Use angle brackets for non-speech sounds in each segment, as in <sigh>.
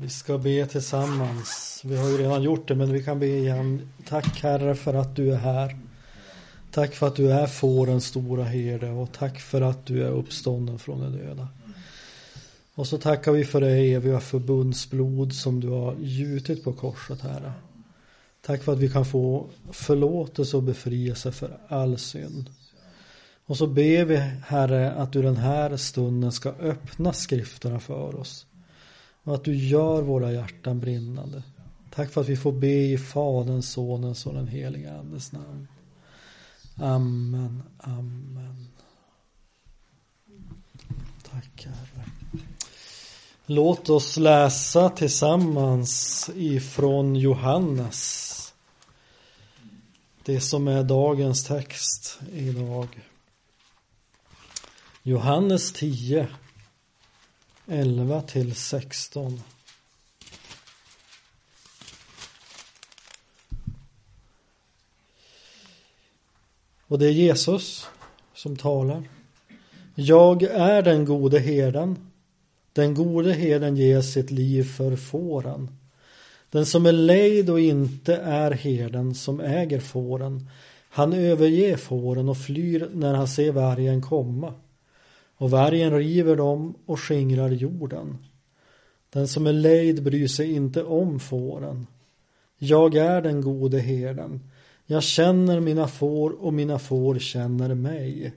Vi ska be tillsammans. Vi har ju redan gjort det men vi kan be igen. Tack Herre för att du är här. Tack för att du är fårens stora herde och tack för att du är uppstånden från de döda. Och så tackar vi för det eviga förbundsblod som du har gjutit på korset Herre. Tack för att vi kan få förlåtelse och befrielse för all synd. Och så ber vi Herre att du den här stunden ska öppna skrifterna för oss. Och att du gör våra hjärtan brinnande. Tack för att vi får be i Faderns, Sonens och den heliga Andes namn. Amen, amen. Tack Herre. Låt oss läsa tillsammans ifrån Johannes. Det som är dagens text idag. Johannes 10 11 till 16. Och det är Jesus som talar. Jag är den gode herden. Den gode herden ger sitt liv för fåren. Den som är lejd och inte är herden som äger fåren. Han överger fåren och flyr när han ser vargen komma. Och vargen river dem och skingrar jorden. Den som är lejd bryr sig inte om fåren. Jag är den gode herden. Jag känner mina får och mina får känner mig.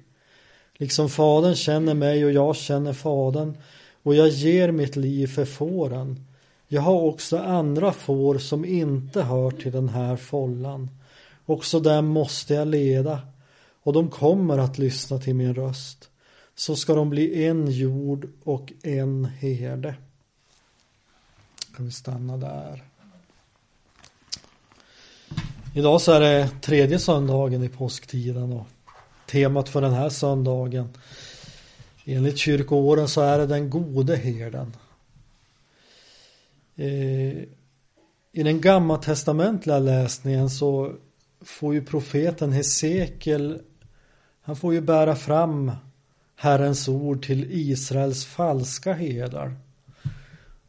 Liksom fadern känner mig och jag känner fadern och jag ger mitt liv för fåren. Jag har också andra får som inte hör till den här follan. Också dem måste jag leda och de kommer att lyssna till min röst. Så ska de bli en jord och en herde. Kan vi stanna där. Idag så är det tredje söndagen i påsktiden och temat för den här söndagen enligt kyrkoåren så är det den gode herden. Eh, I den gammaltestamentliga läsningen så får ju profeten Hesekiel han får ju bära fram Herrens ord till Israels falska herdar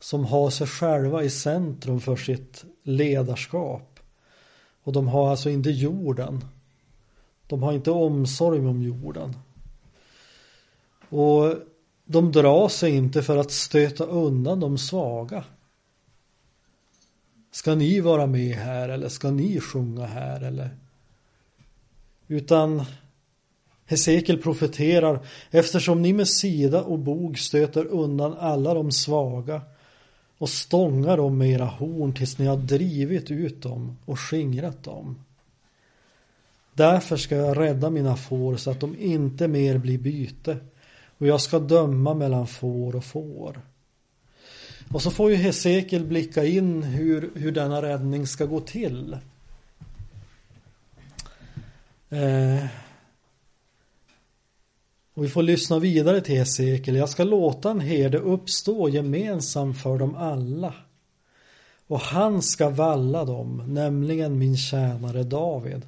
som har sig själva i centrum för sitt ledarskap. Och de har alltså inte jorden. De har inte omsorg om jorden. Och de drar sig inte för att stöta undan de svaga. Ska ni vara med här eller ska ni sjunga här eller? Utan Hesekiel profeterar eftersom ni med sida och bog stöter undan alla de svaga och stångar dem med era horn tills ni har drivit ut dem och skingrat dem. Därför ska jag rädda mina får så att de inte mer blir byte och jag ska döma mellan får och får. Och så får ju Hesekiel blicka in hur, hur denna räddning ska gå till. Eh, och vi får lyssna vidare till Hesekiel. Jag ska låta en herde uppstå gemensam för dem alla. Och han ska valla dem, nämligen min tjänare David.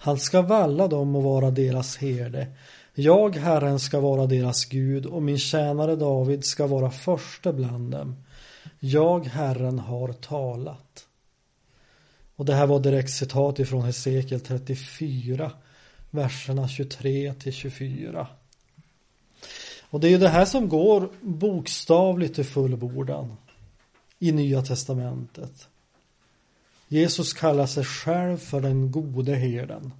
Han ska valla dem och vara deras herde. Jag, Herren, ska vara deras Gud och min tjänare David ska vara förste bland dem. Jag, Herren, har talat. Och det här var direkt citat ifrån Hesekiel 34 verserna 23 till 24. Och det är ju det här som går bokstavligt till fullbordan i Nya Testamentet. Jesus kallar sig själv för den gode herden.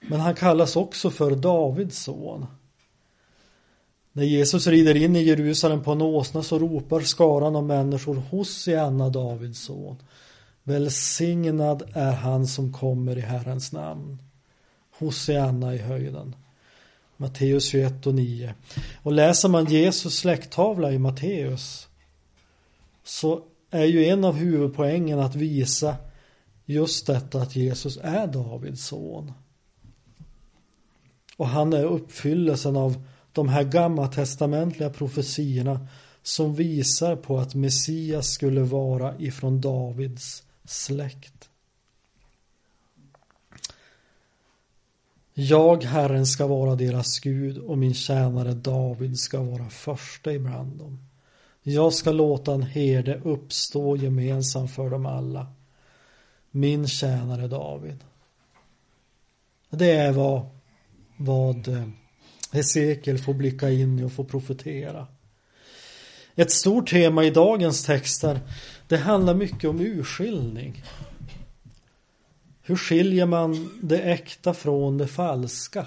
Men han kallas också för Davids son. När Jesus rider in i Jerusalem på en åsna så ropar skaran av människor Hosianna Davids son. Välsignad är han som kommer i Herrens namn. Hosianna i höjden. Matteus 21 och 9. Och läser man Jesus släkttavla i Matteus så är ju en av huvudpoängen att visa just detta att Jesus är Davids son. Och han är uppfyllelsen av de här gammaltestamentliga profetiorna som visar på att Messias skulle vara ifrån Davids släkt. Jag, Herren, ska vara deras Gud och min tjänare David ska vara första ibland dem. Jag ska låta en herde uppstå gemensam för dem alla. Min tjänare David. Det är vad, vad eh, Hesekiel får blicka in i och få profetera. Ett stort tema i dagens texter det handlar mycket om urskiljning. Hur skiljer man det äkta från det falska?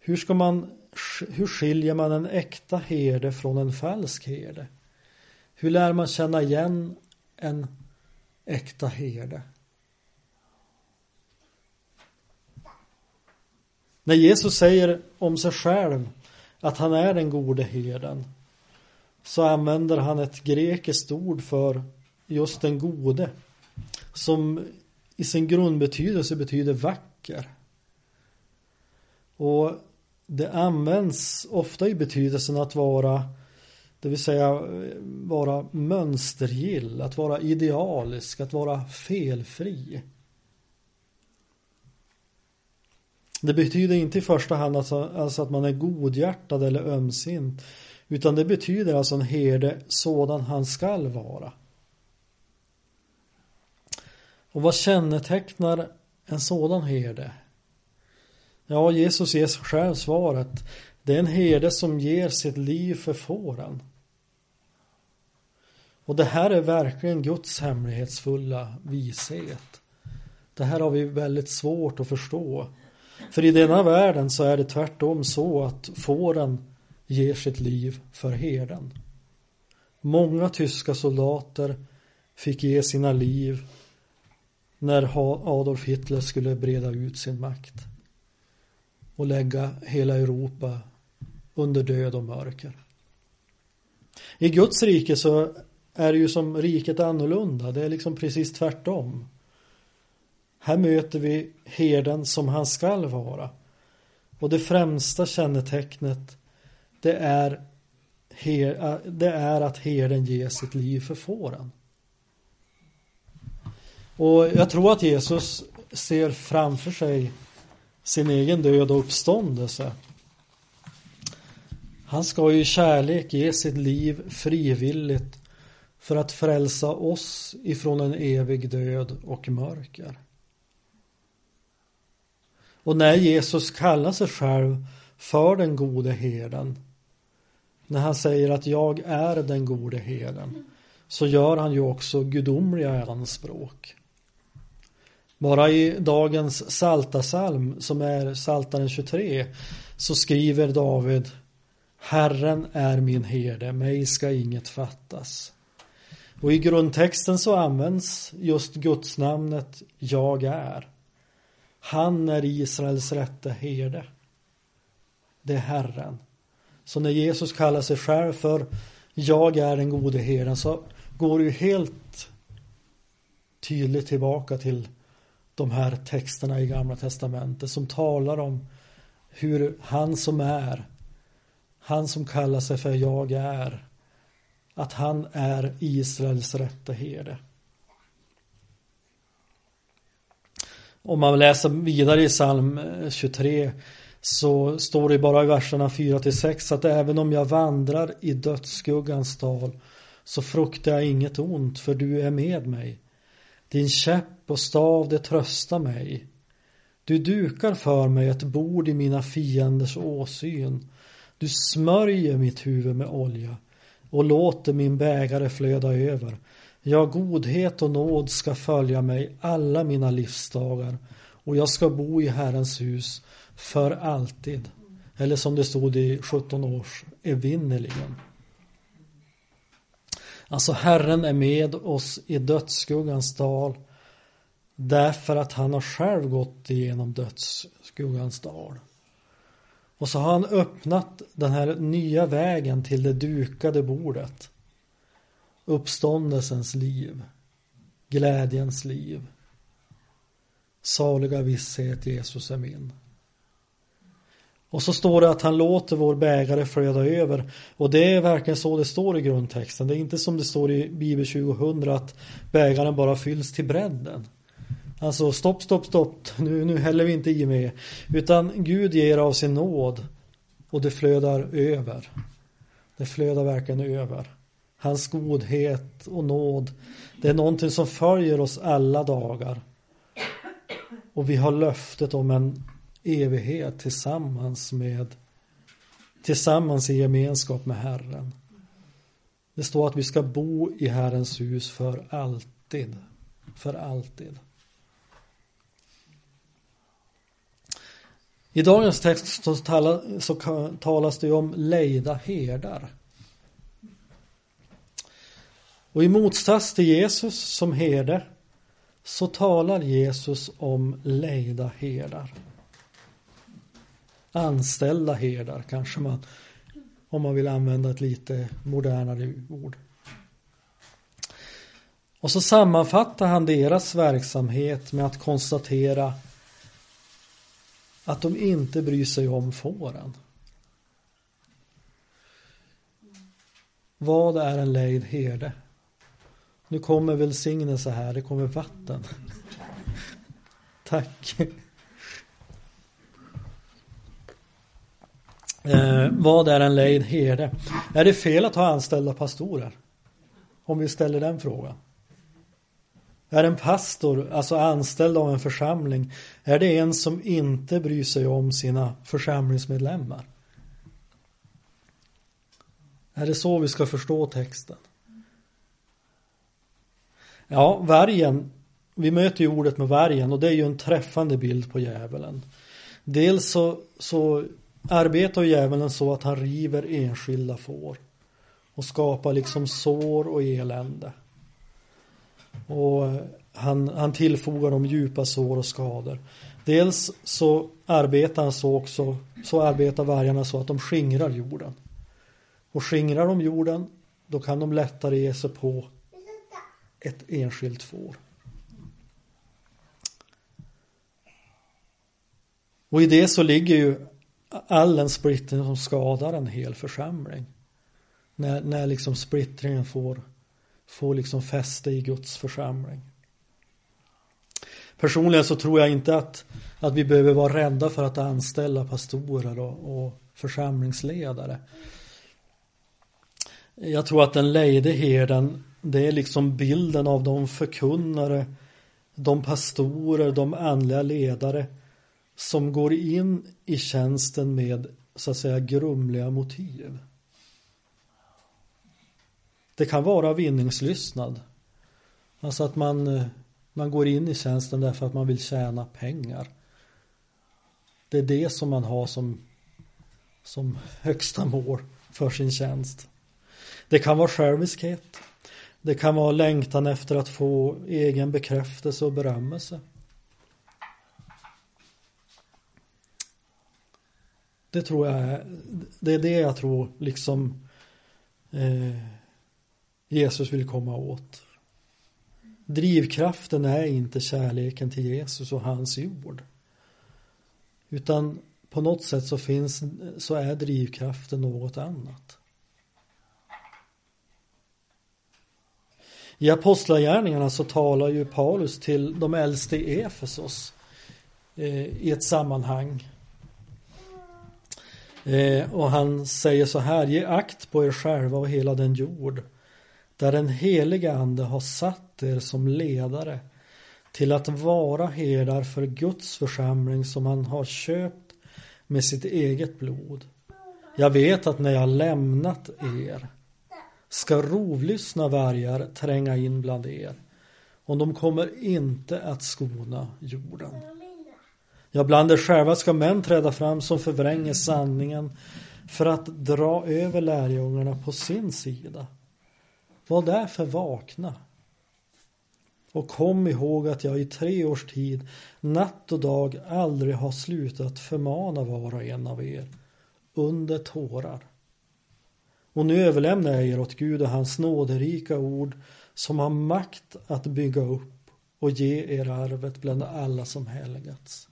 Hur ska man hur skiljer man en äkta herde från en falsk herde? Hur lär man känna igen en äkta herde? När Jesus säger om sig själv att han är den gode herden så använder han ett grekiskt ord för just den gode som i sin grundbetydelse betyder vacker. Och det används ofta i betydelsen att vara det vill säga vara mönstergill, att vara idealisk, att vara felfri. Det betyder inte i första hand alltså, alltså att man är godhjärtad eller ömsint utan det betyder alltså en herde sådan han skall vara. Och vad kännetecknar en sådan herde? Ja, Jesus ger själv svaret. Det är en herde som ger sitt liv för fåren. Och det här är verkligen Guds hemlighetsfulla vishet. Det här har vi väldigt svårt att förstå. För i denna världen så är det tvärtom så att fåren ger sitt liv för herden. Många tyska soldater fick ge sina liv när Adolf Hitler skulle breda ut sin makt och lägga hela Europa under död och mörker. I Guds rike så är det ju som riket annorlunda. Det är liksom precis tvärtom. Här möter vi herden som han skall vara. Och det främsta kännetecknet det är, det är att herden ger sitt liv för fåren. Och jag tror att Jesus ser framför sig sin egen död och uppståndelse. Han ska i kärlek ge sitt liv frivilligt för att frälsa oss ifrån en evig död och mörker. Och när Jesus kallar sig själv för den gode herden när han säger att jag är den gode herden så gör han ju också gudomliga anspråk. Bara i dagens saltasalm som är saltaren 23 så skriver David Herren är min herde, mig ska inget fattas. Och i grundtexten så används just gudsnamnet Jag är. Han är Israels rätte herde. Det är Herren. Så när Jesus kallar sig själv för Jag är den gode herden så går det ju helt tydligt tillbaka till de här texterna i Gamla Testamentet som talar om hur han som är, han som kallar sig för jag är, att han är Israels rätta herde. Om man läser vidare i psalm eh, 23 så står det bara i verserna 4 till 6 att även om jag vandrar i dödsskuggans dal så fruktar jag inget ont för du är med mig. Din käpp och stav det tröstar mig. Du dukar för mig ett bord i mina fienders åsyn. Du smörjer mitt huvud med olja och låter min bägare flöda över. Ja, godhet och nåd ska följa mig alla mina livsdagar och jag ska bo i Herrens hus för alltid. Eller som det stod i 17 års evinnerligen. Alltså Herren är med oss i dödsskuggans dal därför att han har själv gått igenom dödsskuggans dal. Och så har han öppnat den här nya vägen till det dukade bordet. Uppståndelsens liv. Glädjens liv. Saliga visshet Jesus är min. Och så står det att han låter vår bägare flöda över. Och det är verkligen så det står i grundtexten. Det är inte som det står i Bibel 2000 att bägaren bara fylls till bredden. Alltså stopp, stopp, stopp. Nu, nu häller vi inte i mer. Utan Gud ger av sin nåd och det flödar över. Det flödar verkligen över. Hans godhet och nåd, det är någonting som följer oss alla dagar. Och vi har löftet om en evighet tillsammans med tillsammans i gemenskap med Herren. Det står att vi ska bo i Herrens hus för alltid. För alltid. I dagens text så, talas det om lejda herdar. Och i motsats till Jesus som herde så talar Jesus om lejda herdar. Anställda herdar kanske man om man vill använda ett lite modernare ord. Och så sammanfattar han deras verksamhet med att konstatera att de inte bryr sig om fåren. Vad är en lejd herde? Nu kommer välsignelse här, det kommer vatten. <laughs> Tack. Eh, vad är en lejd herde? Är det fel att ha anställda pastorer? Om vi ställer den frågan. Är en pastor, alltså anställd av en församling, är det en som inte bryr sig om sina församlingsmedlemmar? Är det så vi ska förstå texten? Ja, vargen, vi möter ju ordet med vargen och det är ju en träffande bild på djävulen. Dels så, så arbetar djävulen så att han river enskilda får och skapar liksom sår och elände. Och eh, han, han tillfogar dem djupa sår och skador. Dels så arbetar han så också, så arbetar vargarna så att de skingrar jorden. Och skingrar de jorden, då kan de lättare ge sig på ett enskilt får. Och i det så ligger ju all en splittring som skadar en hel församling. När, när liksom splittringen får, får liksom fäste i Guds församling. Personligen så tror jag inte att, att vi behöver vara rädda för att anställa pastorer och, och församlingsledare. Jag tror att den lejde herden, det är liksom bilden av de förkunnare, de pastorer, de andliga ledare som går in i tjänsten med så att säga grumliga motiv. Det kan vara vinningslystnad. Alltså att man, eh, man går in i tjänsten därför att man vill tjäna pengar. Det är det som man har som, som högsta mål för sin tjänst. Det kan vara själviskhet. Det kan vara längtan efter att få egen bekräftelse och berömmelse. Det tror jag är, det är det jag tror liksom eh, Jesus vill komma åt. Drivkraften är inte kärleken till Jesus och hans jord. Utan på något sätt så finns, så är drivkraften något annat. I Apostlagärningarna så talar ju Paulus till de äldste i Efesos eh, i ett sammanhang Eh, och han säger så här, ge akt på er själva och hela den jord där den heliga ande har satt er som ledare till att vara herdar för Guds församling som han har köpt med sitt eget blod. Jag vet att när jag lämnat er ska rovlyssna vargar tränga in bland er och de kommer inte att skona jorden. Ja, bland er själva ska män träda fram som förvränger sanningen för att dra över lärjungarna på sin sida. Var därför vakna. Och kom ihåg att jag i tre års tid, natt och dag, aldrig har slutat förmana var och en av er under tårar. Och nu överlämnar jag er åt Gud och hans nåderika ord som har makt att bygga upp och ge er arvet bland alla som helgats.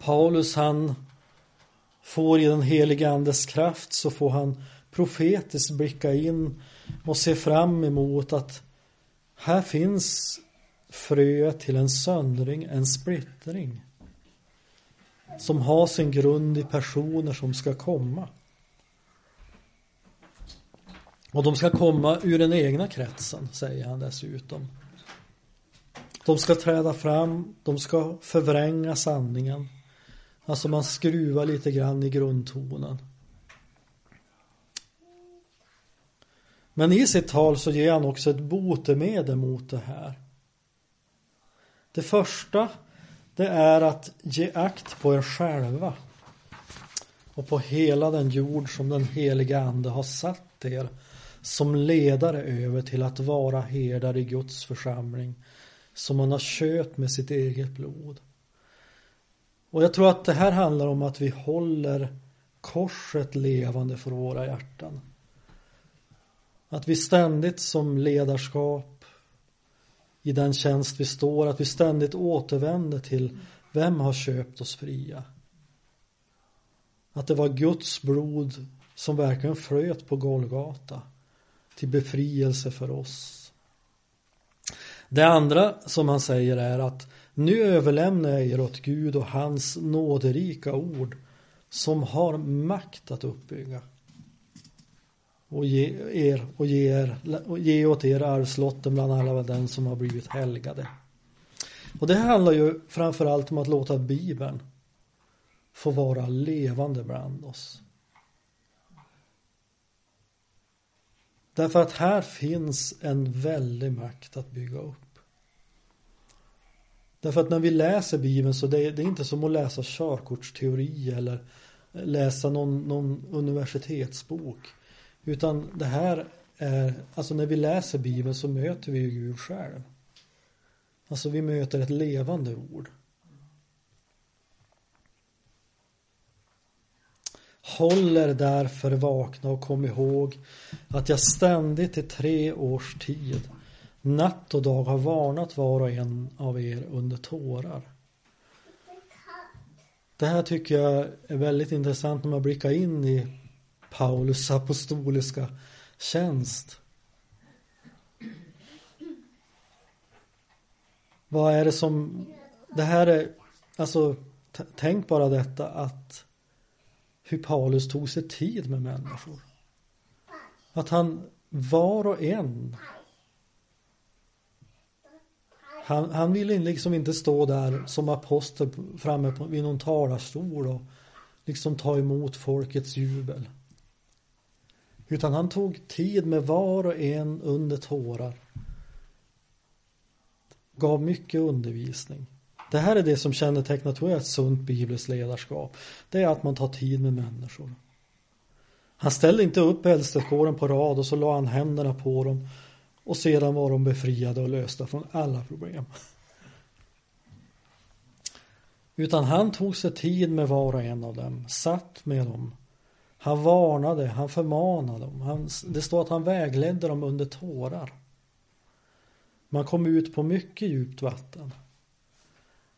Paulus han får i den helige andes kraft så får han profetiskt blicka in och se fram emot att här finns fröet till en söndring, en splittring som har sin grund i personer som ska komma. Och de ska komma ur den egna kretsen, säger han dessutom. De ska träda fram, de ska förvränga sanningen. Alltså man skruvar lite grann i grundtonen. Men i sitt tal så ger han också ett botemedel mot det här. Det första det är att ge akt på er själva och på hela den jord som den heliga ande har satt er som ledare över till att vara herdar i Guds församling som man har köpt med sitt eget blod. Och jag tror att det här handlar om att vi håller korset levande för våra hjärtan. Att vi ständigt som ledarskap i den tjänst vi står, att vi ständigt återvänder till vem har köpt oss fria? Att det var Guds blod som verkligen flöt på Golgata till befrielse för oss. Det andra som han säger är att nu överlämnar jag er åt Gud och hans nåderika ord som har makt att uppbygga och ge er och ge, er, och ge åt er arvslotten bland alla den som har blivit helgade. Och det handlar ju framförallt om att låta Bibeln få vara levande bland oss. Därför att här finns en väldig makt att bygga upp. Därför att när vi läser Bibeln så det är det inte som att läsa körkortsteori eller läsa någon, någon universitetsbok. Utan det här är, alltså när vi läser Bibeln så möter vi ju Gud själv. Alltså vi möter ett levande ord. Håller därför vakna och kom ihåg att jag ständigt i tre års tid natt och dag har varnat var och en av er under tårar. Det här tycker jag är väldigt intressant när man blickar in i Paulus apostoliska tjänst. Vad är det som, det här är, alltså tänk bara detta att hur Paulus tog sig tid med människor. Att han var och en han, han ville liksom inte stå där som apostel framme på, vid någon talarstol och liksom ta emot folkets jubel. Utan han tog tid med var och en under tårar. Gav mycket undervisning. Det här är det som kännetecknar, tror jag, ett sunt bibliskt ledarskap. Det är att man tar tid med människor. Han ställde inte upp äldstekåren på rad och så la han händerna på dem och sedan var de befriade och lösta från alla problem. Utan han tog sig tid med var och en av dem, satt med dem. Han varnade, han förmanade dem. Han, det står att han vägledde dem under tårar. Man kom ut på mycket djupt vatten.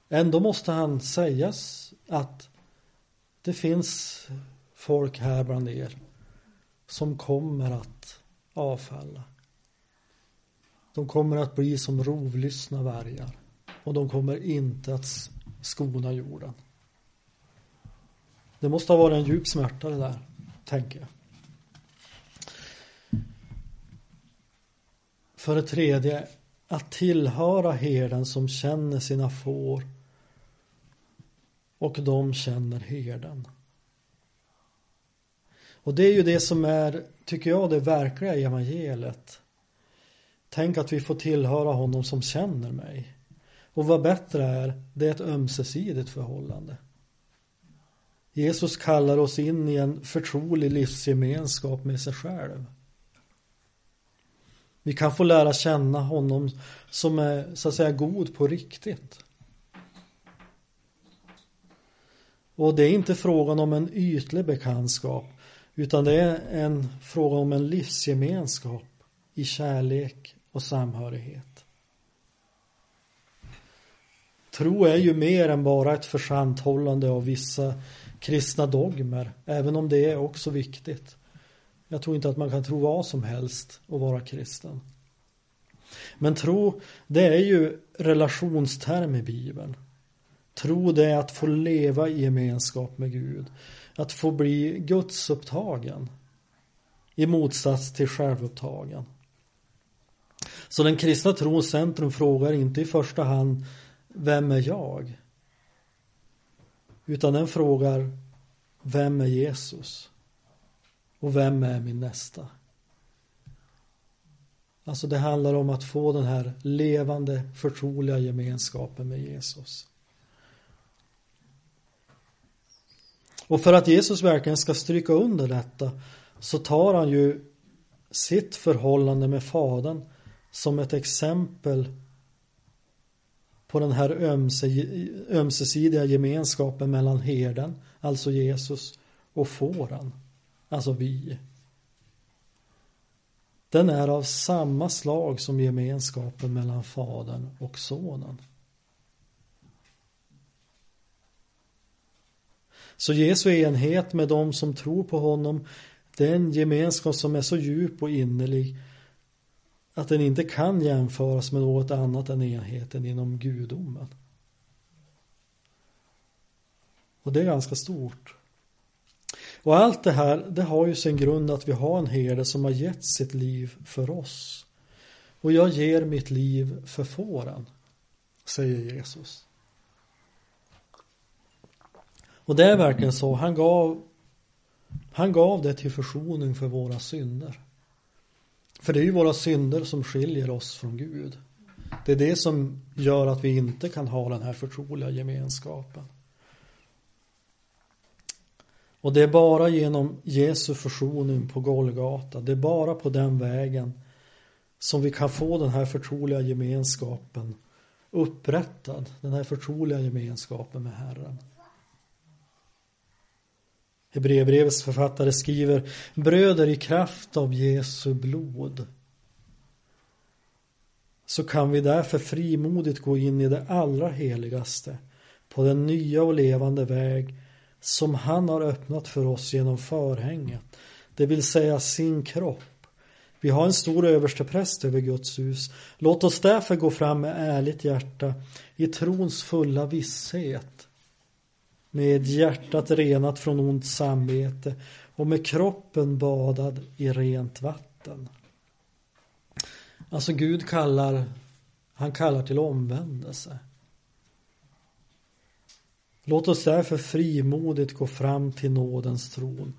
Ändå måste han sägas att det finns folk här bland er som kommer att avfalla. De kommer att bli som rovlystna vargar och de kommer inte att skona jorden. Det måste ha varit en djup smärta det där, tänker jag. För det tredje, att tillhöra herden som känner sina får och de känner herden. Och det är ju det som är, tycker jag, det verkliga evangeliet. Tänk att vi får tillhöra honom som känner mig. Och vad bättre är, det är ett ömsesidigt förhållande. Jesus kallar oss in i en förtrolig livsgemenskap med sig själv. Vi kan få lära känna honom som är så att säga god på riktigt. Och det är inte frågan om en ytlig bekantskap utan det är en fråga om en livsgemenskap i kärlek och samhörighet. Tro är ju mer än bara ett försanthållande av vissa kristna dogmer, även om det är också viktigt. Jag tror inte att man kan tro vad som helst och vara kristen. Men tro, det är ju relationsterm i Bibeln. Tro det är att få leva i gemenskap med Gud. Att få bli Guds upptagen. i motsats till självupptagen. Så den kristna trons centrum frågar inte i första hand Vem är jag? Utan den frågar Vem är Jesus? Och vem är min nästa? Alltså det handlar om att få den här levande förtroliga gemenskapen med Jesus. Och för att Jesus verkligen ska stryka under detta så tar han ju sitt förhållande med Fadern som ett exempel på den här ömse, ömsesidiga gemenskapen mellan herden, alltså Jesus, och fåren, alltså vi. Den är av samma slag som gemenskapen mellan Fadern och Sonen. Så Jesu enhet med dem som tror på honom, det är en gemenskap som är så djup och innerlig att den inte kan jämföras med något annat än enheten inom gudomen. Och det är ganska stort. Och allt det här, det har ju sin grund att vi har en herde som har gett sitt liv för oss. Och jag ger mitt liv för fåren, säger Jesus. Och det är verkligen så, han gav, han gav det till försoning för våra synder. För det är ju våra synder som skiljer oss från Gud. Det är det som gör att vi inte kan ha den här förtroliga gemenskapen. Och det är bara genom Jesu försoning på Golgata, det är bara på den vägen som vi kan få den här förtroliga gemenskapen upprättad, den här förtroliga gemenskapen med Herren. Hebreerbrevets författare skriver Bröder i kraft av Jesu blod så kan vi därför frimodigt gå in i det allra heligaste på den nya och levande väg som han har öppnat för oss genom förhänget, det vill säga sin kropp. Vi har en stor överstepräst över Guds hus. Låt oss därför gå fram med ärligt hjärta i trons fulla visshet med hjärtat renat från ont samvete och med kroppen badad i rent vatten. Alltså Gud kallar, han kallar till omvändelse. Låt oss därför frimodigt gå fram till nådens tron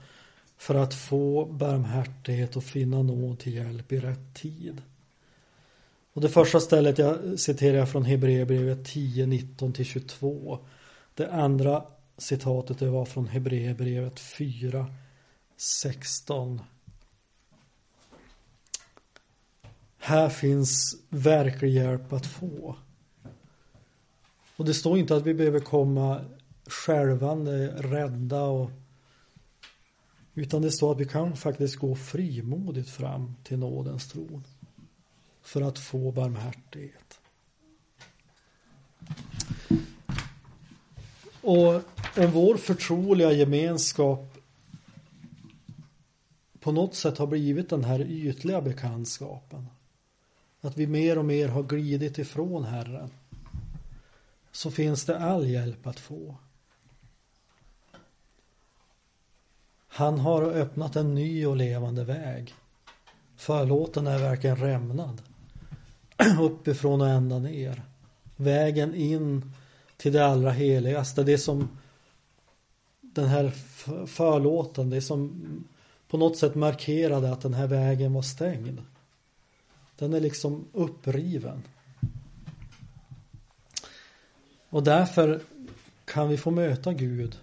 för att få barmhärtighet och finna nåd till hjälp i rätt tid. Och det första stället jag citerar från Hebreerbrevet 10, 19-22. Det andra citatet det var från Hebreerbrevet 4, 16. Här finns verklig hjälp att få. Och det står inte att vi behöver komma skälvande, rädda och utan det står att vi kan faktiskt gå frimodigt fram till nådens tron för att få barmhärtighet. Och om vår förtroliga gemenskap på något sätt har blivit den här ytliga bekantskapen. Att vi mer och mer har glidit ifrån Herren. Så finns det all hjälp att få. Han har öppnat en ny och levande väg. Förlåten är verkligen rämnad. <clears throat> Uppifrån och ända ner. Vägen in till det allra heligaste. Det som den här förlåten, det som på något sätt markerade att den här vägen var stängd. Den är liksom uppriven. Och därför kan vi få möta Gud.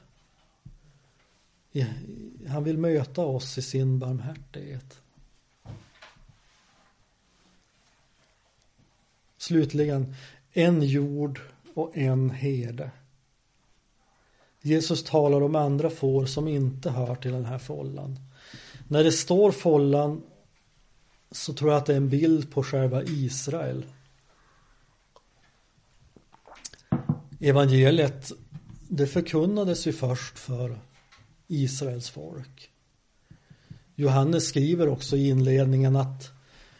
Han vill möta oss i sin barmhärtighet. Slutligen, en jord och en herde. Jesus talar om andra får som inte hör till den här follan. När det står follan så tror jag att det är en bild på själva Israel. Evangeliet det förkunnades ju först för Israels folk. Johannes skriver också i inledningen att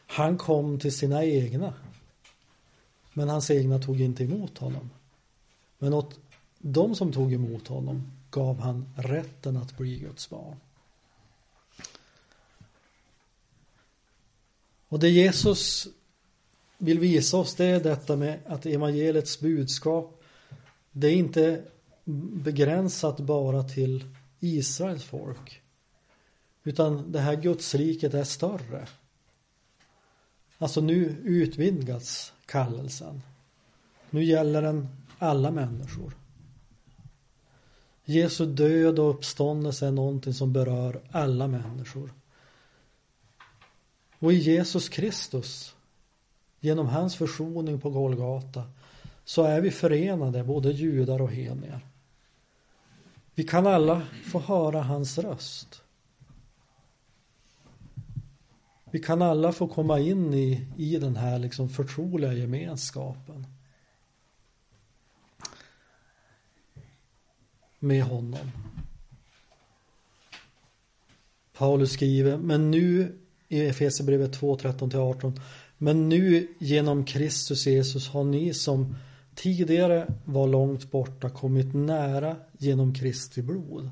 han kom till sina egna men hans egna tog inte emot honom. Men åt de som tog emot honom gav han rätten att bli Guds barn. Och det Jesus vill visa oss det är detta med att evangeliets budskap det är inte begränsat bara till Israels folk. Utan det här gudsriket är större. Alltså nu utvidgas kallelsen. Nu gäller den alla människor. Jesu död och uppståndelse är någonting som berör alla människor. Och i Jesus Kristus, genom hans försoning på Golgata, så är vi förenade, både judar och hedningar. Vi kan alla få höra hans röst. Vi kan alla få komma in i, i den här liksom förtroliga gemenskapen. Med honom. Paulus skriver, men nu i Efesierbrevet 2, 13-18, men nu genom Kristus Jesus har ni som tidigare var långt borta kommit nära genom Kristi blod.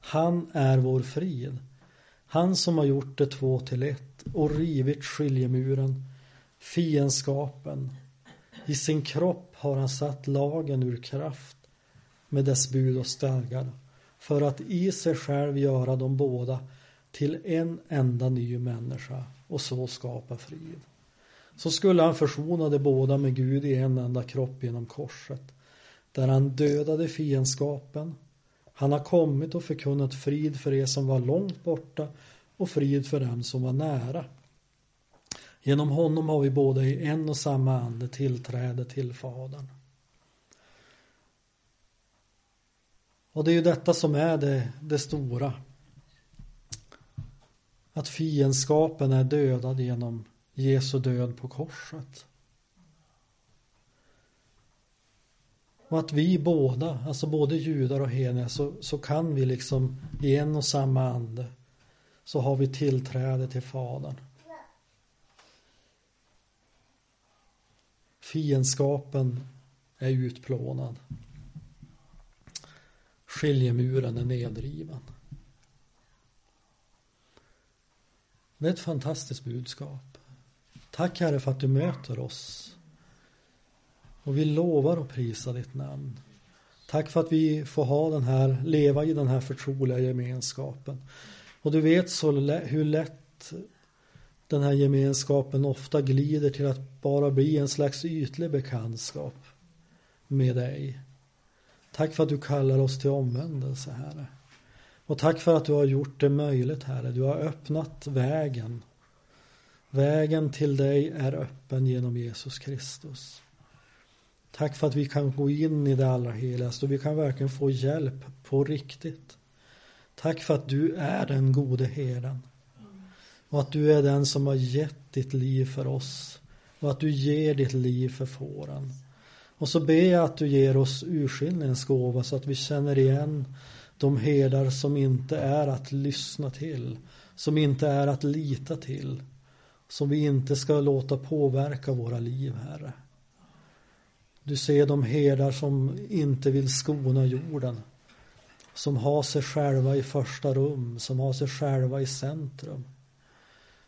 Han är vår frid han som har gjort det två till ett och rivit skiljemuren, fiendskapen. I sin kropp har han satt lagen ur kraft med dess bud och stadgar för att i sig själv göra dem båda till en enda ny människa och så skapa frid. Så skulle han försona de båda med Gud i en enda kropp genom korset, där han dödade fiendskapen han har kommit och förkunnat frid för er som var långt borta och frid för dem som var nära. Genom honom har vi båda i en och samma ande tillträde till Fadern. Och det är ju detta som är det, det stora. Att fiendskapen är dödad genom Jesu död på korset. Och att vi båda, alltså både judar och hedningar, så, så kan vi liksom i en och samma ande så har vi tillträde till Fadern. Fiendskapen är utplånad. Skiljemuren är nedriven. Det är ett fantastiskt budskap. Tack Herre för att du möter oss och vi lovar att prisa ditt namn. Tack för att vi får ha den här, leva i den här förtroliga gemenskapen. Och du vet så hur lätt den här gemenskapen ofta glider till att bara bli en slags ytlig bekantskap med dig. Tack för att du kallar oss till omvändelse, Herre. Och tack för att du har gjort det möjligt, Herre. Du har öppnat vägen. Vägen till dig är öppen genom Jesus Kristus. Tack för att vi kan gå in i det allra heligaste och vi kan verkligen få hjälp på riktigt. Tack för att du är den gode herden. Och att du är den som har gett ditt liv för oss. Och att du ger ditt liv för fåren. Och så ber jag att du ger oss urskiljningens gåva så att vi känner igen de herdar som inte är att lyssna till. Som inte är att lita till. Som vi inte ska låta påverka våra liv, Herre. Du ser de herdar som inte vill skona jorden. Som har sig själva i första rum, som har sig själva i centrum.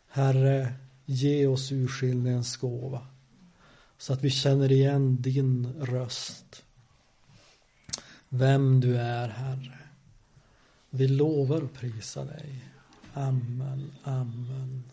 Herre, ge oss urskiljningens gåva. Så att vi känner igen din röst. Vem du är, Herre. Vi lovar och prisar dig. Amen, amen.